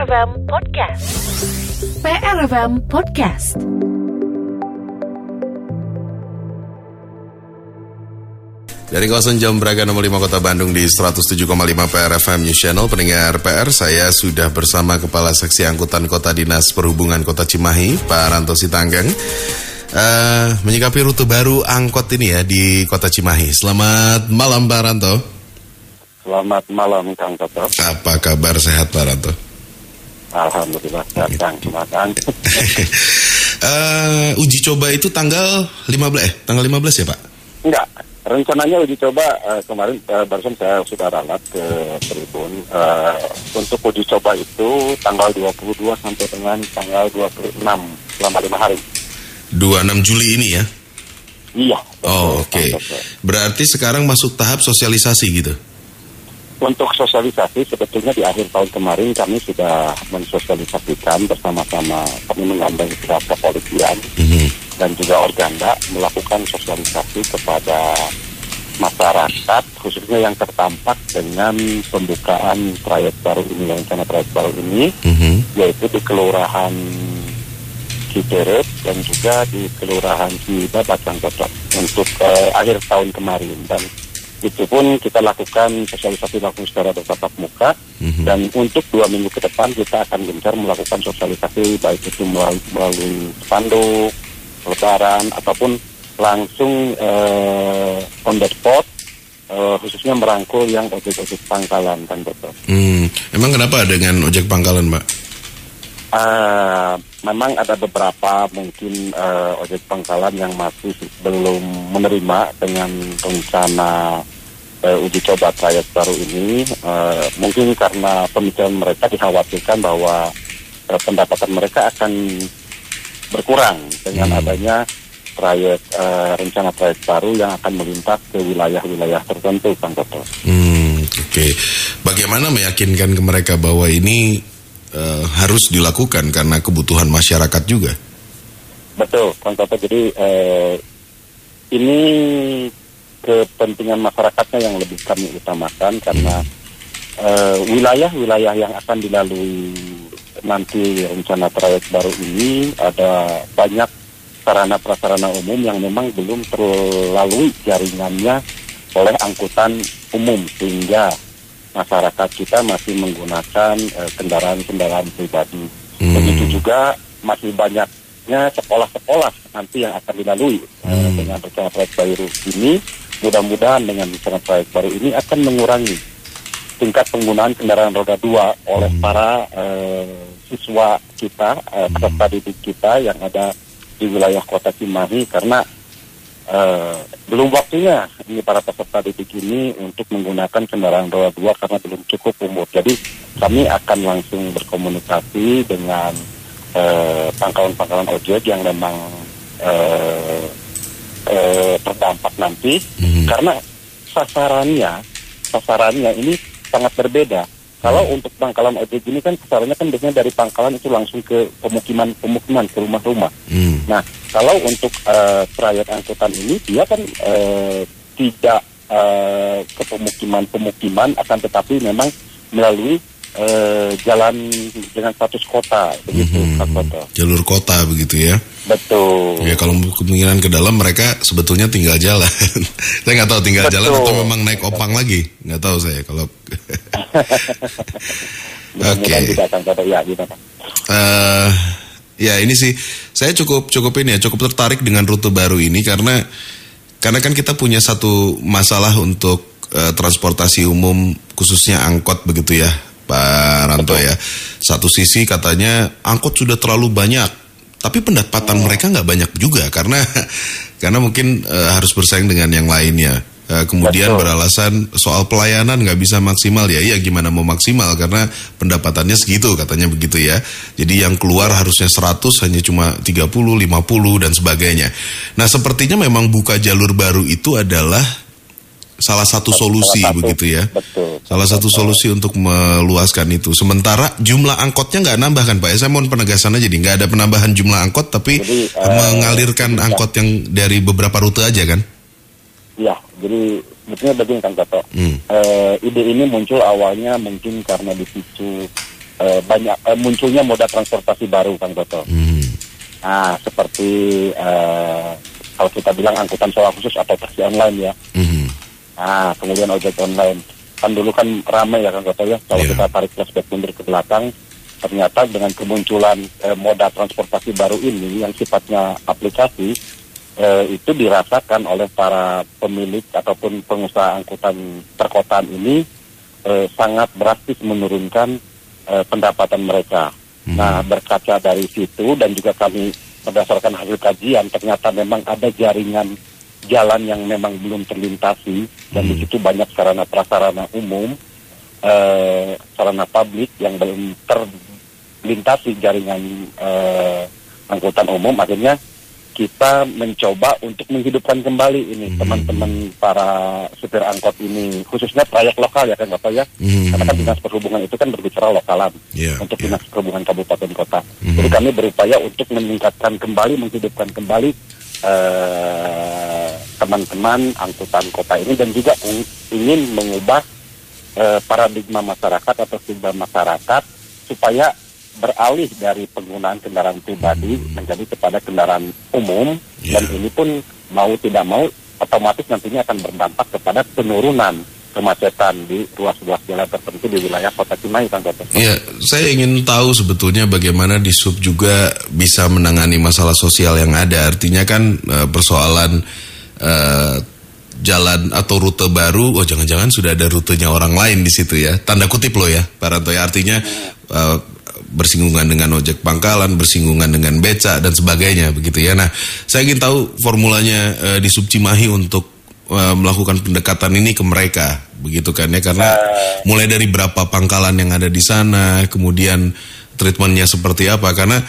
PRFM Podcast. PRFM Podcast. Dari kawasan Jam Braga nomor 5 Kota Bandung di 107,5 PRFM News Channel Pendengar PR, saya sudah bersama Kepala Seksi Angkutan Kota Dinas Perhubungan Kota Cimahi, Pak Ranto Sitanggang uh, Menyikapi rute baru angkot ini ya di Kota Cimahi Selamat malam Pak Ranto Selamat malam Kang Toto Apa kabar sehat Pak Ranto? Alhamdulillah Kang, Kang. uh, Uji coba itu tanggal 15 eh tanggal 15 ya Pak? Enggak, rencananya uji coba uh, kemarin uh, barusan saya sudah ralat ke Tribun uh, untuk uji coba itu tanggal 22 sampai dengan tanggal 26 selama lima hari. 26 Juli ini ya? Iya. Oh oke. Okay. Berarti sekarang masuk tahap sosialisasi gitu? Untuk sosialisasi sebetulnya di akhir tahun kemarin kami sudah mensosialisasikan bersama-sama kami menggandeng pihak kepolisian mm -hmm. dan juga organda melakukan sosialisasi kepada masyarakat khususnya yang terdampak dengan pembukaan trayek baru ini yang rencana trayek baru ini mm -hmm. yaitu di kelurahan Ciberet dan juga di kelurahan Cibaba Bacang untuk uh, akhir tahun kemarin dan itu pun kita lakukan sosialisasi langsung secara bertatap muka mm-hmm. dan untuk dua minggu ke depan kita akan gencar melakukan sosialisasi baik itu melalui, melalui spanduk, lebaran ataupun langsung uh, on the spot uh, khususnya merangkul yang ojek-ojek pangkalan kan betul. Hmm, emang kenapa dengan ojek pangkalan, Mbak? Uh, memang ada beberapa mungkin uh, ojek pangkalan yang masih belum menerima dengan rencana uh, uji coba trayek baru ini. Uh, mungkin karena pemikiran mereka dikhawatirkan bahwa uh, pendapatan mereka akan berkurang dengan hmm. adanya trayek uh, rencana trayek baru yang akan melintas ke wilayah-wilayah tertentu, Kang Toto. Hmm, Oke, okay. bagaimana meyakinkan ke mereka bahwa ini uh, harus dilakukan karena kebutuhan masyarakat juga. Betul, Kang Toto. Jadi uh, ini kepentingan masyarakatnya yang lebih kami utamakan karena wilayah-wilayah uh, yang akan dilalui nanti rencana trayek baru ini ada banyak sarana prasarana umum yang memang belum terlalui jaringannya oleh angkutan umum sehingga masyarakat kita masih menggunakan kendaraan-kendaraan uh, pribadi. Hmm. Begitu juga masih banyaknya sekolah-sekolah nanti yang akan dilalui hmm. uh, dengan rencana proyek baru ini. Mudah-mudahan dengan rencana proyek baru ini akan mengurangi tingkat penggunaan kendaraan roda dua oleh hmm. para uh, siswa kita, uh, peserta didik kita yang ada di wilayah kota Cimahi karena Uh, belum waktunya ini para peserta didik ini untuk menggunakan kendaraan roda dua karena belum cukup umur. Jadi kami akan langsung berkomunikasi dengan pangkalan-pangkalan uh, ojek yang memang uh, uh, terdampak nanti mm-hmm. karena sasarannya sasarannya ini sangat berbeda. Kalau hmm. untuk pangkalan ojek ini kan sasarannya kan biasanya dari pangkalan itu langsung ke pemukiman-pemukiman ke rumah-rumah. Hmm. Nah, kalau untuk uh, trayek angkutan ini dia kan uh, tidak uh, ke pemukiman-pemukiman akan tetapi memang melalui uh, jalan dengan status kota begitu hmm, kota. Jalur kota begitu ya. Betul. Ya kalau kemungkinan ke dalam mereka sebetulnya tinggal jalan. saya nggak tahu tinggal Betul. jalan atau memang naik opang lagi. Nggak tahu saya kalau. Oke. Okay. Ya, uh, ya ini sih saya cukup cukup ini ya cukup tertarik dengan rute baru ini karena karena kan kita punya satu masalah untuk uh, transportasi umum khususnya angkot begitu ya Pak Ranto Betul. ya. Satu sisi katanya angkot sudah terlalu banyak, tapi pendapatan oh. mereka nggak banyak juga karena karena mungkin uh, harus bersaing dengan yang lainnya. Uh, kemudian Betul. beralasan soal pelayanan nggak bisa maksimal ya, iya gimana mau maksimal karena pendapatannya segitu katanya begitu ya. Jadi yang keluar harusnya 100 hanya cuma 30, 50 dan sebagainya. Nah sepertinya memang buka jalur baru itu adalah salah satu solusi salah satu, begitu ya. Betul. Salah satu solusi untuk meluaskan itu. Sementara jumlah angkotnya nggak nambah kan Pak? Ya, saya mohon penegasan aja, jadi nggak ada penambahan jumlah angkot, tapi jadi, uh, mengalirkan ya. angkot yang dari beberapa rute aja kan? Iya, jadi sebetulnya begini kan Toto. Hmm. Uh, ide ini muncul awalnya mungkin karena dipicu eh, banyak eh, munculnya moda transportasi baru Kang Toto. Hmm. Nah, seperti eh, kalau kita bilang angkutan sewa khusus atau taksi online ya. Mhm. Nah, kemudian ojek online. Kan dulu kan ramai ya Kang Toto ya. Kalau Iya. kita tarik flashback mundur ke belakang, ternyata dengan kemunculan eh, moda transportasi baru ini yang sifatnya aplikasi, eh, itu dirasakan oleh para pemilik ataupun pengusaha angkutan perkotaan ini eh, sangat drastis menurunkan eh, pendapatan mereka. Hmm. Nah, berkaca dari situ dan juga kami berdasarkan hasil kajian ternyata memang ada jaringan jalan yang memang belum terlintasi dan di Hmm. situ banyak sarana prasarana umum, eh, sarana publik yang belum terlintasi jaringan eh, angkutan umum akhirnya kita mencoba untuk menghidupkan kembali ini Hmm. teman-teman para supir angkot ini khususnya trayek lokal ya kan Bapak ya Mhm. karena kan dinas perhubungan itu kan berbicara lokalan Iya, untuk iya. dinas perhubungan kabupaten kota. Mhm. Jadi kami berupaya untuk meningkatkan kembali, menghidupkan kembali eh, teman-teman angkutan kota ini dan juga ing- ingin mengubah eh, paradigma masyarakat atau stigma masyarakat supaya beralih dari penggunaan kendaraan pribadi menjadi kepada kendaraan umum dan Iya. ini pun mau tidak mau otomatis nantinya akan berdampak kepada penurunan kemacetan di ruas-ruas jalan tertentu di wilayah kota Cimahi Kang Toto. Iya, saya ingin tahu sebetulnya bagaimana di sub juga bisa menangani masalah sosial yang ada. Artinya kan eh, persoalan eh, jalan atau rute baru, oh jangan-jangan sudah ada rutenya orang lain di situ ya. Tanda kutip loh ya, Pak Ranto ya. Artinya eh, bersinggungan dengan ojek pangkalan, bersinggungan dengan beca dan sebagainya begitu ya. Nah, saya ingin tahu formulanya eh, di sub Cimahi untuk eh, melakukan pendekatan ini ke mereka begitu kan ya karena mulai dari berapa pangkalan yang ada di sana kemudian treatmentnya seperti apa karena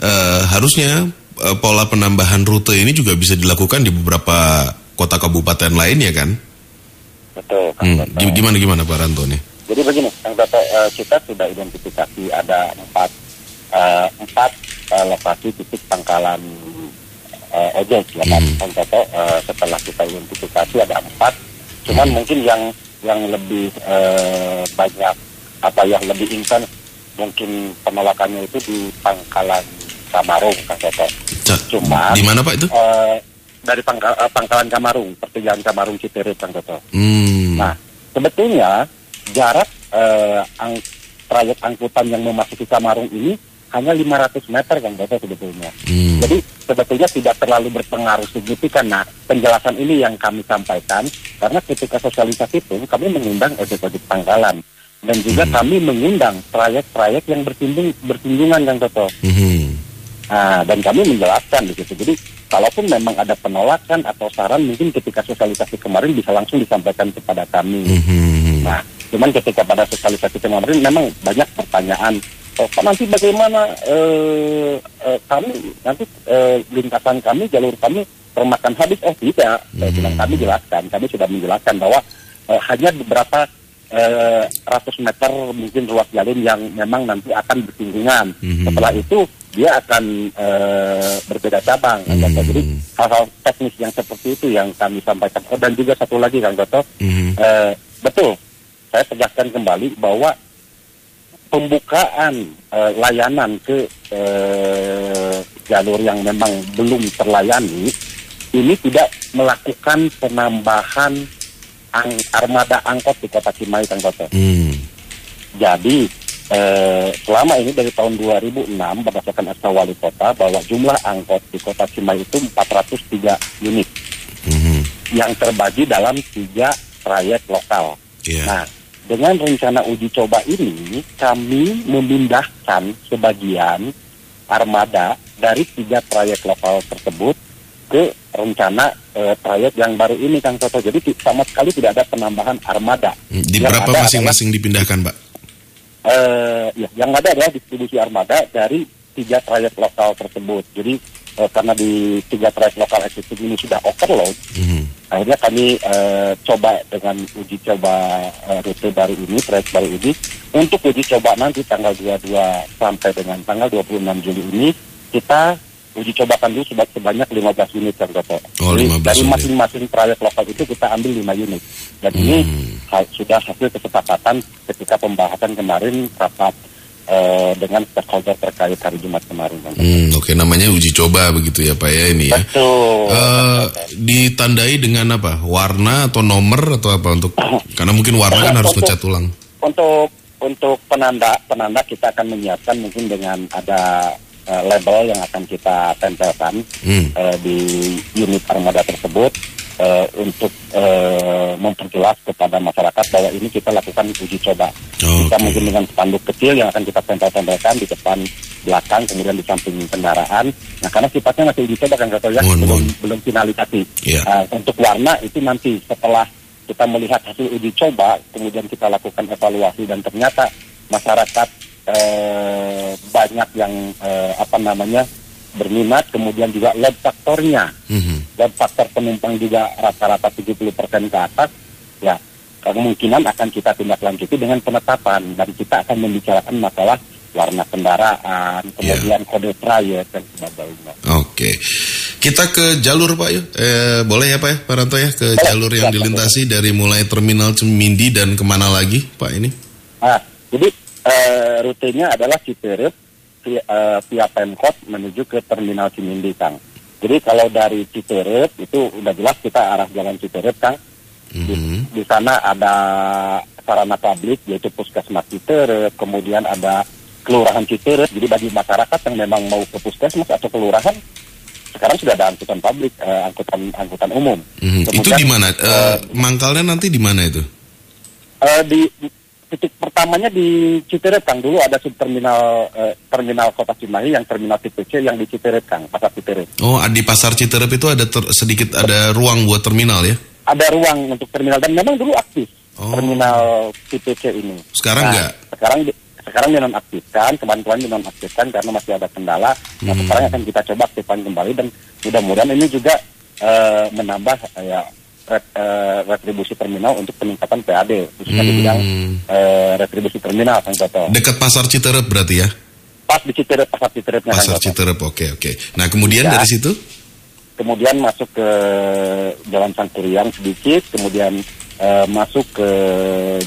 eh, harusnya pola penambahan rute ini juga bisa dilakukan di beberapa kota kabupaten lain ya kan Betul, Kang Hmm, Toto. gimana gimana Pak Ranto nih Jadi begini, Kang Toto, eh, kita sudah identifikasi ada empat eh, empat eh, lokasi titik pangkalan eh, ojek, ya kan, Hmm. Kang Toto. Eh, setelah kita identifikasi ada empat, cuman mungkin yang yang lebih eh, banyak apa yang lebih intens mungkin penolakannya itu di pangkalan Kamarung, Kang Toto. Cuma di mana Pak itu eh, dari pangkal, eh, pangkalan Kamarung, pertigaan Kamarung Citerit, Kang Toto. hmm. Nah, sebetulnya jarak eh, ang, trayek angkutan yang memasuki Kamarung ini hanya 500 meter kan Bapak sebetulnya. Hmm. Jadi sebetulnya tidak terlalu berpengaruh signifikan. Nah, penjelasan ini yang kami sampaikan karena ketika sosialisasi itu kami mengundang ojek-ojek pangkalan dan juga Hmm. kami mengundang trayek-trayek yang bersinggung bersinggungan kan Toto. Mhm. Nah, dan kami menjelaskan di situ. Jadi, kalaupun memang ada penolakan atau saran, mungkin ketika sosialisasi kemarin bisa langsung disampaikan kepada kami. Mhm. Nah, cuman ketika pada sosialisasi kemarin memang banyak pertanyaan. Oh, nanti bagaimana eh, eh, kami nanti eh, lintasan kami, jalur kami termakan habis? Oh tidak, Hmm. bilang kami jelaskan, kami sudah menjelaskan bahwa eh, hanya beberapa eh, ratus meter mungkin ruas jalur yang memang nanti akan bersinggungan. Mhm. Setelah itu dia akan eh, berbeda cabang. Kang Gatot. Hmm. Jadi hal-hal teknis yang seperti itu yang kami sampaikan. Oh, dan juga satu lagi Kang Gatot, Mhm. Eh, betul, saya tegaskan kembali bahwa pembukaan eh, layanan ke eh, jalur yang memang belum terlayani ini tidak melakukan penambahan ang- armada angkot di kota Cimahi, Kang Toto. Hmm. Jadi eh, selama ini dari tahun 2006 berdasarkan SK Wali Kota bahwa jumlah angkot di kota Cimahi itu 403 unit Mhm. yang terbagi dalam tiga trayek lokal. Iya. Nah, dengan rencana uji coba ini, kami memindahkan sebagian armada dari tiga trayek lokal tersebut ke rencana eh, trayek yang baru ini, Kang Toto. Jadi sama sekali tidak ada penambahan armada. Di Yang berapa masing-masing dipindahkan, Pak? eh, ya, yang ada adalah distribusi armada dari tiga trayek lokal tersebut. Jadi eh, karena di tiga trayek lokal existing ini sudah overload, Mhm. akhirnya kami eh, coba dengan uji coba eh, rute baru ini, trayek baru ini, untuk uji coba nanti tanggal 22 sampai dengan tanggal 26 Juli ini, kita uji cobakan dulu sebanyak, sebanyak 15 unit Toto. Oh, Jadi 15 dari masing-masing trayek lokal itu kita ambil 5 unit. Dan ini Hmm. hal- sudah hasil kesepakatan ketika pembahasan kemarin rapat uh, dengan stakeholder terkait hari Jumat kemarin. Hmm, Oke, okay. namanya uji coba begitu ya Pak ya ini ya. Betul. Uh, ditandai dengan apa? Warna atau nomor atau apa untuk? Karena mungkin warna kan harus ngecat ulang. Untuk untuk penanda penanda kita akan menyiapkan mungkin dengan ada uh, label yang akan kita tempelkan hmm. uh, di unit armada tersebut uh, untuk uh, memperjelas kepada masyarakat bahwa ini kita lakukan uji coba. Okay. Kita mungkin dengan spanduk kecil yang akan kita tempel-tempelkan di depan belakang kemudian di samping kendaraan. Nah karena sifatnya masih uji coba kan kata ya belum belum finalisasi. Yeah. Uh, untuk warna itu nanti setelah kita melihat hasil uji coba, kemudian kita lakukan evaluasi dan ternyata masyarakat eh, banyak yang eh, apa namanya berminat, kemudian juga load faktornya, mm-hmm. load faktor penumpang juga rata-rata 70% ke atas, ya kemungkinan akan kita tindak lanjuti dengan penetapan dan kita akan membicarakan masalah warna kendaraan, iya. kemudian yeah. kode trayek dan sebagainya. Oke. Okay. Kita ke jalur Pak yuk. Eh, boleh ya Pak ya, Pak Ranto ya ke jalur yang dilintasi dari mulai terminal Cemindi dan ke mana lagi Pak ini? Ah, jadi eh, rutenya adalah Citerep via, uh, via Pemkot menuju ke terminal Cimindi Kang. Jadi kalau dari Citerep itu udah jelas kita arah jalan Citerep Kang. Mm-hmm. Di, mhm. di sana ada sarana publik yaitu Puskesmas Citerep, kemudian ada Kelurahan Citerep. Jadi bagi masyarakat yang memang mau ke Puskesmas atau kelurahan sekarang sudah ada angkutan publik, uh, angkutan angkutan umum. Mm-hmm. itu di mana? Uh, mangkalnya nanti di mana itu? Uh, di titik pertamanya di Citerep Kang dulu ada subterminal uh, terminal Kota Cimahi yang terminal tipe C yang di Citerep Kang pasar Citerep. Oh di pasar Citerep itu ada ter, sedikit ada ruang buat terminal ya? Ada ruang untuk terminal dan memang dulu aktif oh. terminal tipe C ini. Sekarang nah, enggak? Sekarang sekarang dinonaktifkan, kemarin-kemarin dinonaktifkan karena masih ada kendala. Nah hmm. sekarang akan kita coba aktifkan kembali dan mudah-mudahan ini juga uh, menambah uh, ya retribusi terminal untuk peningkatan PAD khususnya hmm. di bidang uh, retribusi terminal Kang Toto. Dekat pasar Citerep berarti ya? Pas di Citerep pasar Citerepnya Pasar Citerep oke okay, oke. Okay. Nah kemudian ya. dari situ? Kemudian masuk ke Jalan Sangkuriang sedikit, kemudian uh, masuk ke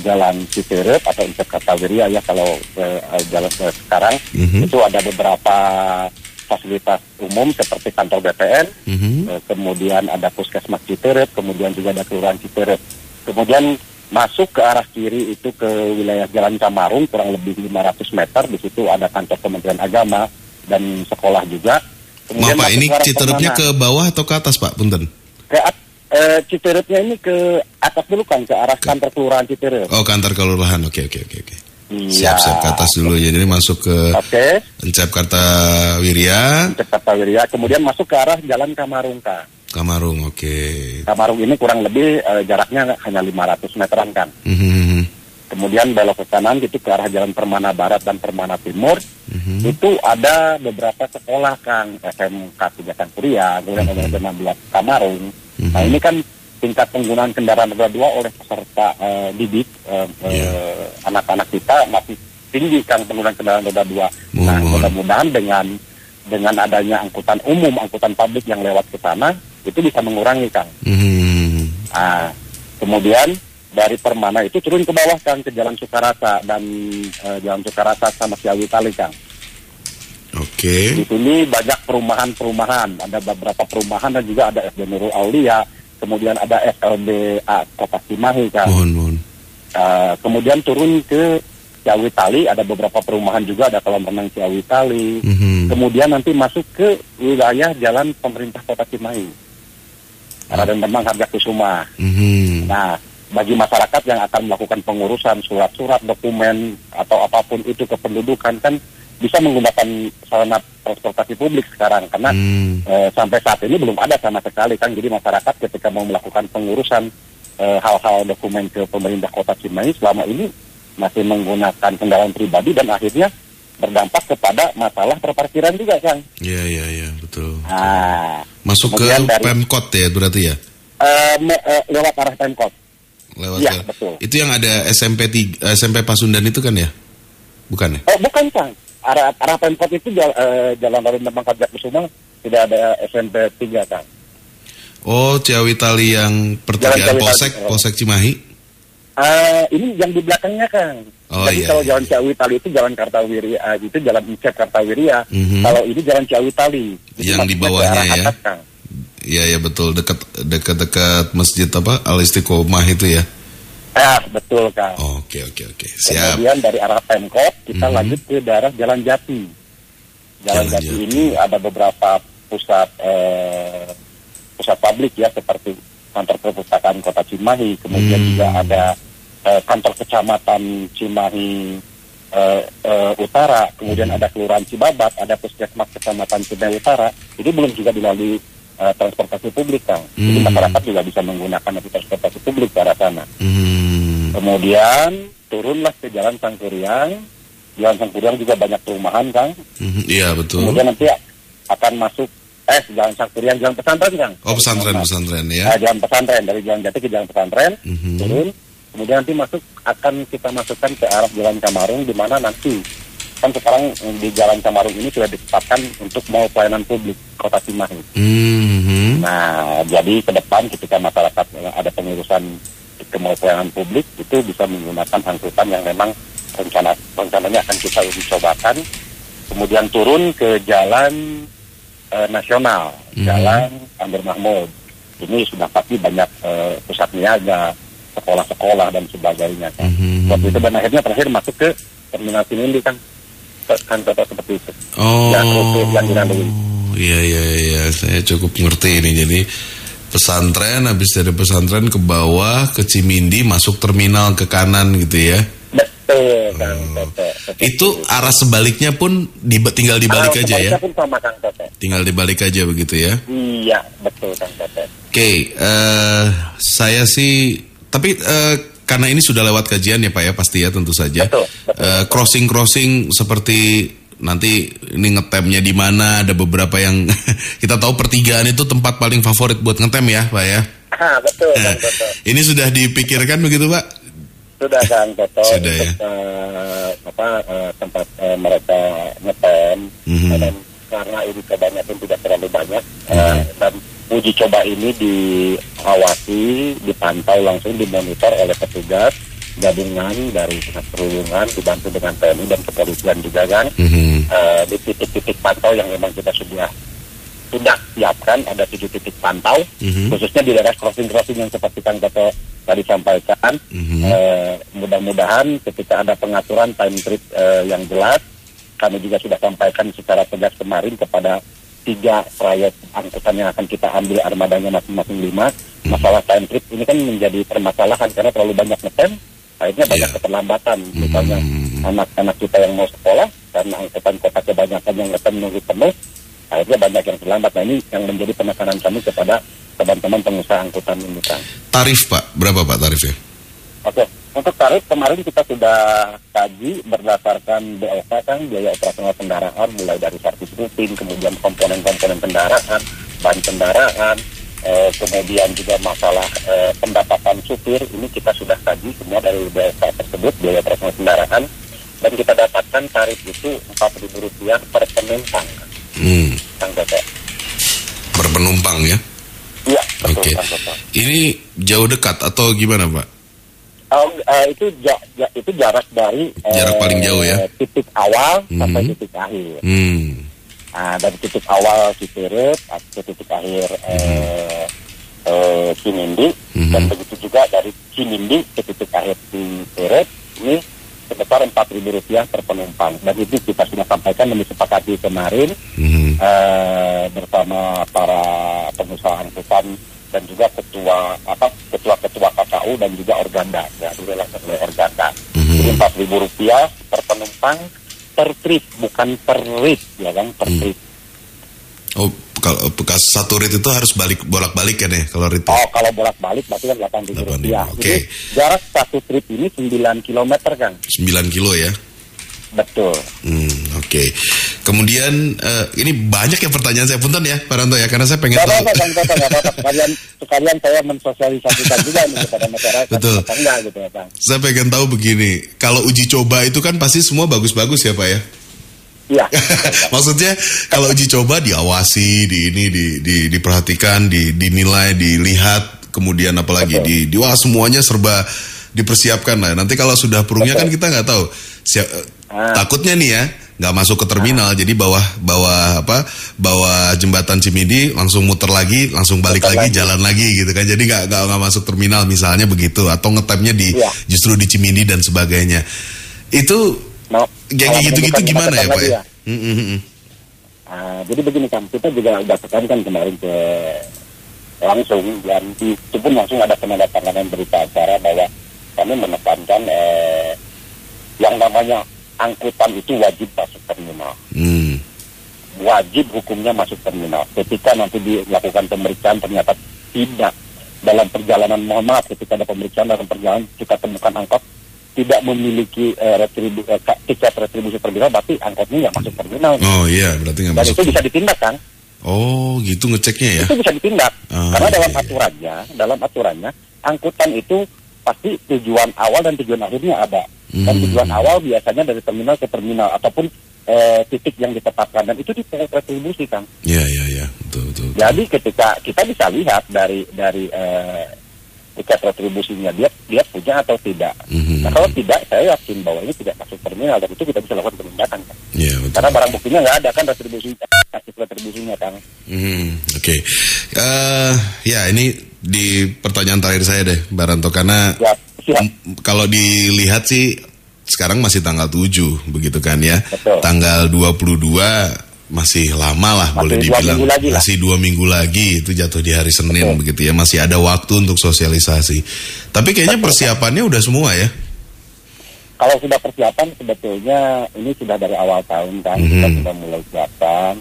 jalan Citerep atau Insek Kartawiria ya kalau uh, jalan uh, sekarang mm-hmm. itu ada beberapa fasilitas umum seperti kantor BPN, mm-hmm. uh, kemudian ada puskesmas Citerep, kemudian juga ada kelurahan Citerep. Kemudian masuk ke arah kiri itu ke wilayah Jalan Camarung kurang lebih 500 meter di situ ada kantor Kementerian Agama dan sekolah juga. Kemudian Maaf Pak, ini Citerepnya ke bawah atau ke atas Pak, punten? Ke, eh, Citerepnya ini ke atas dulu kan ke arah kantor kelurahan Citerep. Oh kantor kelurahan, oke oke oke oke. Iya. Siap siap ke atas dulu ya, jadi masuk ke okay. Encep Kartawirya. Encep Kartawirya, kemudian masuk ke arah Jalan Kamarung Kak. Kamarung, oke. Okay. Kamarung ini kurang lebih eh, jaraknya hanya 500 meteran kan. Mm -hmm. Kemudian belok ke kanan gitu ke arah Jalan Permana Barat dan Permana Timur. Mm -hmm. Itu ada beberapa sekolah Kang, SMK Tiga Kuria, kemudian mm -hmm. 16 Kamarung. Mm-hmm. Nah ini kan tingkat penggunaan kendaraan roda dua oleh peserta uh, didik uh, yeah. uh, anak-anak kita masih tinggi kan penggunaan kendaraan roda dua. Nah mudah-mudahan dengan dengan adanya angkutan umum, angkutan publik yang lewat ke sana itu bisa mengurangi kang. Mm-hmm. Nah, kemudian dari Permana itu turun ke bawah kan ke Jalan Sukarasa dan uh, Jalan Sukarasa sama Ciawi Tali kang. Oke. Okay. Di sini banyak perumahan-perumahan, ada beberapa perumahan dan juga ada SD Nurul Aulia, kemudian ada SLBA Kota Cimahi kan. Mohon, mohon. Uh, kemudian turun ke Ciawi Tali, ada beberapa perumahan juga, ada kolam renang Ciawi Tali. Mm -hmm. Kemudian nanti masuk ke wilayah jalan pemerintah Kota Cimahi. Raden Demang Harga Kusuma. Mm -hmm. Nah, bagi masyarakat yang akan melakukan pengurusan surat-surat, dokumen atau apa pun itu kependudukan kan bisa menggunakan sarana transportasi publik sekarang karena hmm. e, sampai saat ini belum ada sama sekali kan jadi masyarakat ketika mau melakukan pengurusan eh, hal-hal dokumen ke pemerintah kota Cimahi selama ini masih menggunakan kendaraan pribadi dan akhirnya berdampak kepada masalah perparkiran juga kan. Iya iya iya betul. Nah, masuk ke dari, Pemkot ya berarti ya? Uh, me, uh, lewat arah Pemkot. Lewat ya, betul. Itu yang ada SMP 3, SMP Pasundan itu kan ya? Bukan ya? Oh, bukan, Kang arah arah Pemkot itu jalan, uh, jalan Raden Demang Kajak Kusuma tidak ada SMP 3 kan. Oh, Ciawi Tali yang pertigaan Polsek, Polsek Cimahi? Uh, ini yang di belakangnya kan. Oh, Jadi iya, kalau iya, jalan iya. Ciawi Tali itu jalan Kartawirya, uh, itu jalan Incep Kartawirya. Mhm. Kalau ini jalan Ciawi Tali. Yang di bawahnya ya. atas, Kang. Iya ya betul dekat dekat dekat masjid apa Al Istiqomah itu ya. Ah, betul Kang. Oke oke oke siap. Kemudian dari arah Pemkot kita Mhm. lanjut ke daerah Jalan Jati. Jalan, Jalan Jati, Jati. ini ada beberapa pusat eh, pusat publik ya seperti kantor perpustakaan Kota Cimahi, kemudian Hmm. juga ada eh, kantor kecamatan Cimahi eh, eh, Utara, kemudian Hmm. ada kelurahan Cibabat, ada puskesmas kecamatan Cimahi Utara. Ini belum juga dilalui eh, transportasi publik, Kang. Jadi Hmm. masyarakat juga bisa menggunakan transportasi publik ke arah sana. Hmm. Kemudian turunlah ke Jalan Sangkuriang. Jalan Sangkuriang juga banyak perumahan, Kang. Mhm, Iya betul. Kemudian nanti akan masuk eh Jalan Sangkuriang, Jalan Pesantren, Kang. Oh pesantren pesantren Eh, ya. jalan pesantren dari Jalan Jati ke Jalan Pesantren, Mhm. turun. Kemudian nanti masuk akan kita masukkan ke arah Jalan Camarung di mana nanti kan sekarang eh, di Jalan Camarung ini sudah ditetapkan untuk mau pelayanan publik Kota Cimahi. Mhm. Nah, jadi ke depan ketika masyarakat eh, ada pengurusan ke mau pelayanan publik itu bisa menggunakan angkutan yang memang rencana rencananya akan kita uji cobakan. Kemudian turun ke jalan eh, nasional, Mhm. jalan Amir Mahmud. Ini sudah pasti banyak eh, pusat niaga, sekolah-sekolah dan sebagainya. Kan. Mhm. Waktu itu dan akhirnya terakhir masuk ke terminal Sinindi kan, kan kota seperti itu. Oh. Ya, rute yang dilalui. Iya iya iya saya cukup ngerti ini jadi pesantren habis dari pesantren ke bawah ke Cimindi masuk terminal ke kanan gitu ya. Betul, kan, Tete. Seperti Itu arah sebaliknya pun di, tinggal dibalik Ah, aja ya. pun sama Kang Tete. Tinggal dibalik aja begitu ya. Iya, betul Kang Tete. Oke, eh, saya sih, tapi eh, karena ini sudah lewat kajian ya Pak ya pasti ya tentu saja. Betul, betul. crossing crossing seperti nanti ini ngetemnya di mana ada beberapa yang kita tahu pertigaan itu tempat paling favorit buat ngetem ya Pak ya. Ah, betul Eh, Kang Tete. ini sudah dipikirkan begitu Pak? Sudah Kang Tete Sudah, ya. eh, apa eh, tempat eh, mereka ngetem Mhm. dan karena ini cobannya pun tidak terlalu banyak eh, Mhm. dan uji coba ini diawasi, dipantau langsung dimonitor oleh petugas gabungan dari dinas perhubungan dibantu dengan TNI dan kepolisian juga kan. Mhm. eh, di titik-titik pantau yang memang kita sudah sudah siapkan ada tujuh titik pantau Mhm. khususnya di daerah crossing-crossing yang seperti Kang Toto tadi sampaikan Mhm. Eh, mudah-mudahan ketika ada pengaturan time trip eh, yang jelas kami juga sudah sampaikan secara tegas kemarin kepada tiga proyek angkutan yang akan kita ambil armadanya masing-masing lima Mhm. masalah time trip ini kan menjadi permasalahan karena terlalu banyak ngetem akhirnya banyak Iya. keterlambatan misalnya Mhm. anak-anak kita yang mau sekolah karena angkutan kota kebanyakan yang ngetem nunggu penuh akhirnya banyak yang terlambat nah ini yang menjadi penekanan kami kepada teman-teman pengusaha angkutan ini Tarif Pak, berapa Pak tarifnya? Oke, untuk tarif kemarin kita sudah kaji berdasarkan BOK kan biaya operasional kendaraan mulai dari servis rutin, kemudian komponen-komponen kendaraan, ban kendaraan, eh, kemudian juga masalah eh, pendapatan supir ini kita sudah kaji semua dari BOK tersebut biaya operasional kendaraan dan kita dapatkan tarif itu Rp4.000 per penumpang, Hmm, Kang per penumpang ya. Iya, Oke. Tete. Ini jauh dekat atau gimana Pak? Oh, eh, itu ja- ja- itu jarak dari eh, Jarak paling jauh ya? titik awal sampai Mhm. titik akhir. Hmm, Nah, dari titik awal Cipirut ke titik akhir eh, eh, Cinindi Mhm. dan begitu juga dari Cinindi ke titik akhir Cipirut ini sebesar Rp4.000 per penumpang dan itu kita sudah sampaikan dan disepakati kemarin mhm. eh, bersama para pengusaha angkutan dan juga ketua apa ketua-ketua KKU dan juga Organda ya adalah oleh Organda. Mhm. Jadi empat ribu rupiah per penumpang per trip bukan per rate ya kan per Hmm. trip. Oh, kalau bekas satu rit itu harus balik bolak-balik kan ya kalau rit. Oh kalau bolak-balik berarti kan delapan ribu 8.000, rupiah. oke. Jadi jarak satu trip ini 9 km kan. 9 kilo ya. Betul. Hmm, oke. Kemudian eh, ini banyak ya pertanyaan saya punten ya, Pak Ranto ya, karena saya pengen Gak tahu. Sekalian, sekalian saya mensosialisasikan juga nih kepada masyarakat. Betul. Enggak gitu ya, Bang. Saya pengen tahu begini, kalau uji coba itu kan pasti semua bagus-bagus ya Pak ya. Iya. Maksudnya kalau uji coba diawasi, di ini di, di diperhatikan, di dinilai, dilihat, kemudian apalagi Betul. di, di wah semuanya serba dipersiapkan lah. Nanti kalau sudah perungnya kan kita nggak tahu. Siap, Ah. Takutnya nih ya nggak masuk ke terminal, jadi bawah bawah apa bawah jembatan Cimidi langsung muter lagi, langsung balik Muter lagi, lagi. jalan lagi gitu kan. Jadi nggak nggak masuk terminal misalnya begitu, atau ngetemnya di Iya. justru di Cimidi dan sebagainya. Itu Nah, kayak gitu-gitu gimana ya Pak lagi ya? Mm, mm, mm, mm. Ah, jadi begini kan, kita juga udah tekankan kemarin ke langsung dan itu pun langsung ada penandatanganan berita acara bahwa kami menekankan eh, yang namanya angkutan itu wajib masuk terminal, Hmm. wajib hukumnya masuk terminal. Ketika nanti dilakukan pemeriksaan ternyata tidak dalam perjalanan mohon maaf ketika ada pemeriksaan dalam perjalanan kita temukan angkot tidak memiliki eh, retribu, eh, ka- tiket retribusi terminal, berarti angkotnya yang masuk terminal. Oh iya, berarti nggak Dan masuk. itu bisa ditindak kan? Oh gitu ngeceknya ya? itu bisa ditindak Ah, karena iya, dalam iya. aturannya dalam aturannya angkutan itu pasti tujuan awal dan tujuan akhirnya ada dan Hmm. tujuan awal biasanya dari terminal ke terminal ataupun eh, titik yang ditetapkan dan itu dipungut retribusi kan Iya iya iya, betul betul. betul. jadi ketika kita bisa lihat dari dari eh, tiket retribusinya dia dia punya atau tidak Mhm. nah kalau tidak saya yakin bahwa ini tidak masuk terminal dan itu kita bisa lakukan penindakan kan betul. karena barang buktinya nggak ada kan retribusi aktif retribusinya kan Hmm, Oke, Eh, ya ini di pertanyaan terakhir saya deh, Baranto karena ya kalau dilihat sih sekarang masih tanggal 7 begitu kan ya. Betul. Tanggal 22 masih lama lah Masih boleh dua dibilang. lagi lah. masih dua minggu lagi itu jatuh di hari Senin Betul. begitu ya. Masih ada waktu untuk sosialisasi. Tapi kayaknya persiapannya udah semua ya. Kalau sudah persiapan sebetulnya ini sudah dari awal tahun kan Mhm. kita sudah mulai siapkan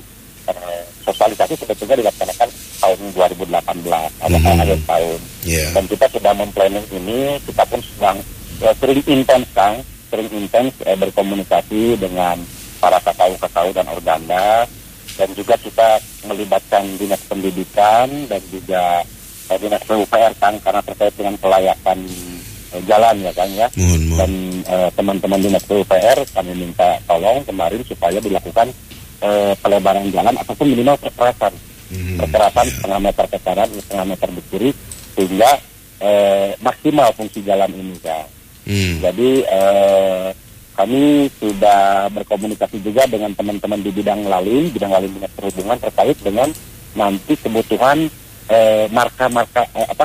Eh, sosialisasi sebetulnya dilaksanakan tahun 2018 atau Mhm. akhir tahun Iya. dan kita sudah memplanning ini kita pun sedang eh, sering intens kan sering intens eh, berkomunikasi dengan para KKU-KKU dan organda dan juga kita melibatkan dinas pendidikan dan juga eh, dinas PUPR kan karena terkait dengan kelayakan eh, jalan ya kan ya Mohon mohon. dan eh, teman-teman dinas PUPR kami minta tolong kemarin supaya dilakukan eh, pelebaran jalan ataupun minimal perkerasan Iya. setengah meter ke kanan setengah meter ke kiri sehingga eh, maksimal fungsi jalan ini kan Hmm. jadi eh, kami sudah berkomunikasi juga dengan teman-teman di bidang lalim bidang lalim dinas perhubungan terkait dengan nanti kebutuhan eh, marka-marka eh, apa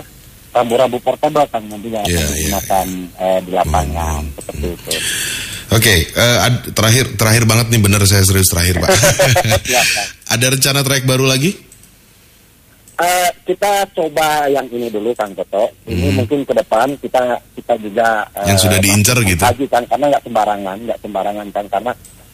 rambu-rambu portable kan nantinya Iya, akan iya, digunakan eh, di lapangan Hmm. seperti itu. Oke, eh, ad- terakhir terakhir banget nih bener saya serius terakhir pak. Ada rencana trayek baru lagi? Eh, kita coba yang ini dulu Kang Toto. Ini Hmm. mungkin ke depan kita kita juga eh, Yang sudah diincar gitu? kan karena nggak sembarangan, nggak sembarangan kan karena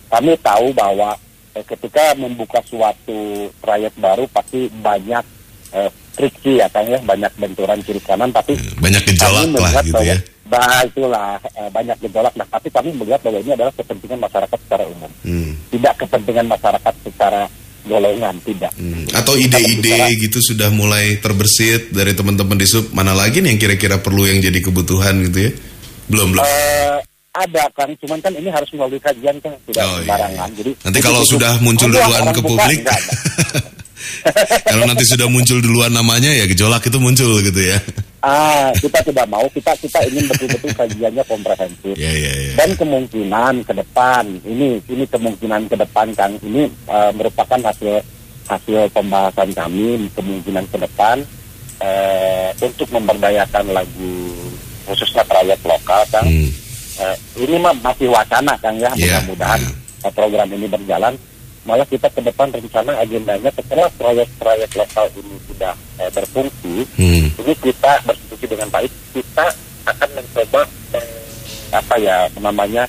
kami tahu bahwa eh, ketika membuka suatu trayek baru pasti banyak eh, friksi ya kan ya, banyak benturan kiri kanan tapi Banyak gejolak lah gitu bahwa ya. bah, itulah eh, banyak gejolak nah tapi kami melihat bahwa ini adalah kepentingan masyarakat secara umum Hmm. tidak kepentingan masyarakat secara golongan tidak Hmm. Atau ide-ide gitu sudah mulai terbersit dari teman-teman di sub mana lagi nih yang kira-kira perlu yang jadi kebutuhan gitu ya? Belum belum. Eh, ada kan, cuman kan ini harus melalui kajian kan tidak Oh, iya, sembarangan. iya. Jadi Nanti kalau sudah muncul duluan ke publik, enggak. kalau nanti sudah muncul duluan namanya ya gejolak itu muncul gitu ya. Ah, kita tidak mau, kita kita ingin betul-betul kajiannya komprehensif. Ya ya ya. Dan kemungkinan ke depan, ini ini kemungkinan ke depan kan, ini eh, merupakan hasil hasil pembahasan kami kemungkinan ke depan eh, untuk memberdayakan lagu khususnya trayek lokal kan. Hmm. Eh, ini mah masih wacana kan ya, Iya, mudah-mudahan eh, program ini berjalan. Malah kita ke depan rencana agendanya setelah proyek-proyek lokal ini sudah eh, berfungsi, Hmm. ini kita bersetuju dengan baik, kita akan mencoba eh, apa ya namanya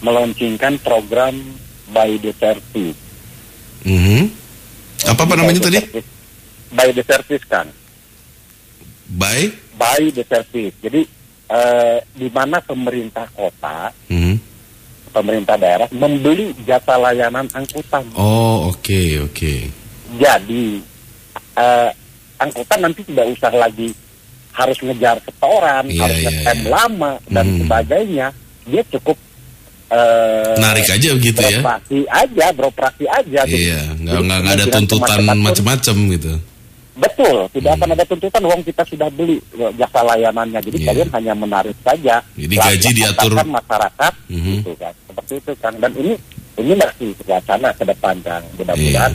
meluncingkan program by the service. Mhm. Apa apa namanya By tadi? service. By the service kan, By. by the service. Jadi eh, di mana pemerintah kota Mhm. Pemerintah daerah membeli jasa layanan angkutan. Oh oke oke. Jadi eh, angkutan nanti tidak usah lagi harus ngejar setoran, Iya, harus iya, ngetem iya. lama dan Hmm. sebagainya. Dia cukup eh, Narik aja begitu ya. beroperasi aja, beroperasi aja. gitu. Iya, nggak Jadi nggak nggak ada tuntutan macam-macam gitu. Betul, tidak Hmm. akan ada tuntutan uang kita sudah beli eh, jasa layanannya. Jadi Iya. kalian hanya menarik saja. Jadi Lalu gaji diatur. masyarakat Mhm. gitu kan. Seperti itu kan. Dan ini ini masih wacana ke depan kan. Mudah-mudahan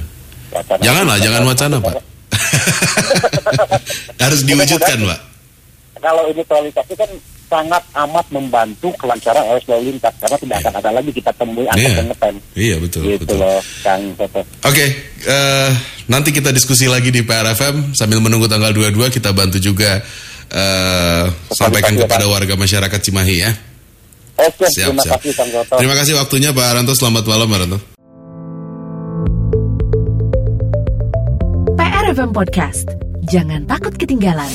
wacana Iya. Janganlah, jangan wacana, Pak. Harus diwujudkan, Pak. Kalau ini terrealisasi kan sangat amat membantu kelancaran arus lalu lintas karena tidak akan ada lagi kita temui angkot Iya. yang ngetem. Iya, betul, Gitu betul. loh, Kang Toto. Oke, eh, nanti kita diskusi lagi di PRFM sambil menunggu tanggal 22 kita bantu juga eh, sampaikan kepada warga masyarakat Cimahi ya. Oke, Siap, terima siap. kasih Kang Toto. Terima kasih waktunya Pak Aranto. Selamat malam Pak Aranto. PRFM Podcast. Jangan takut ketinggalan.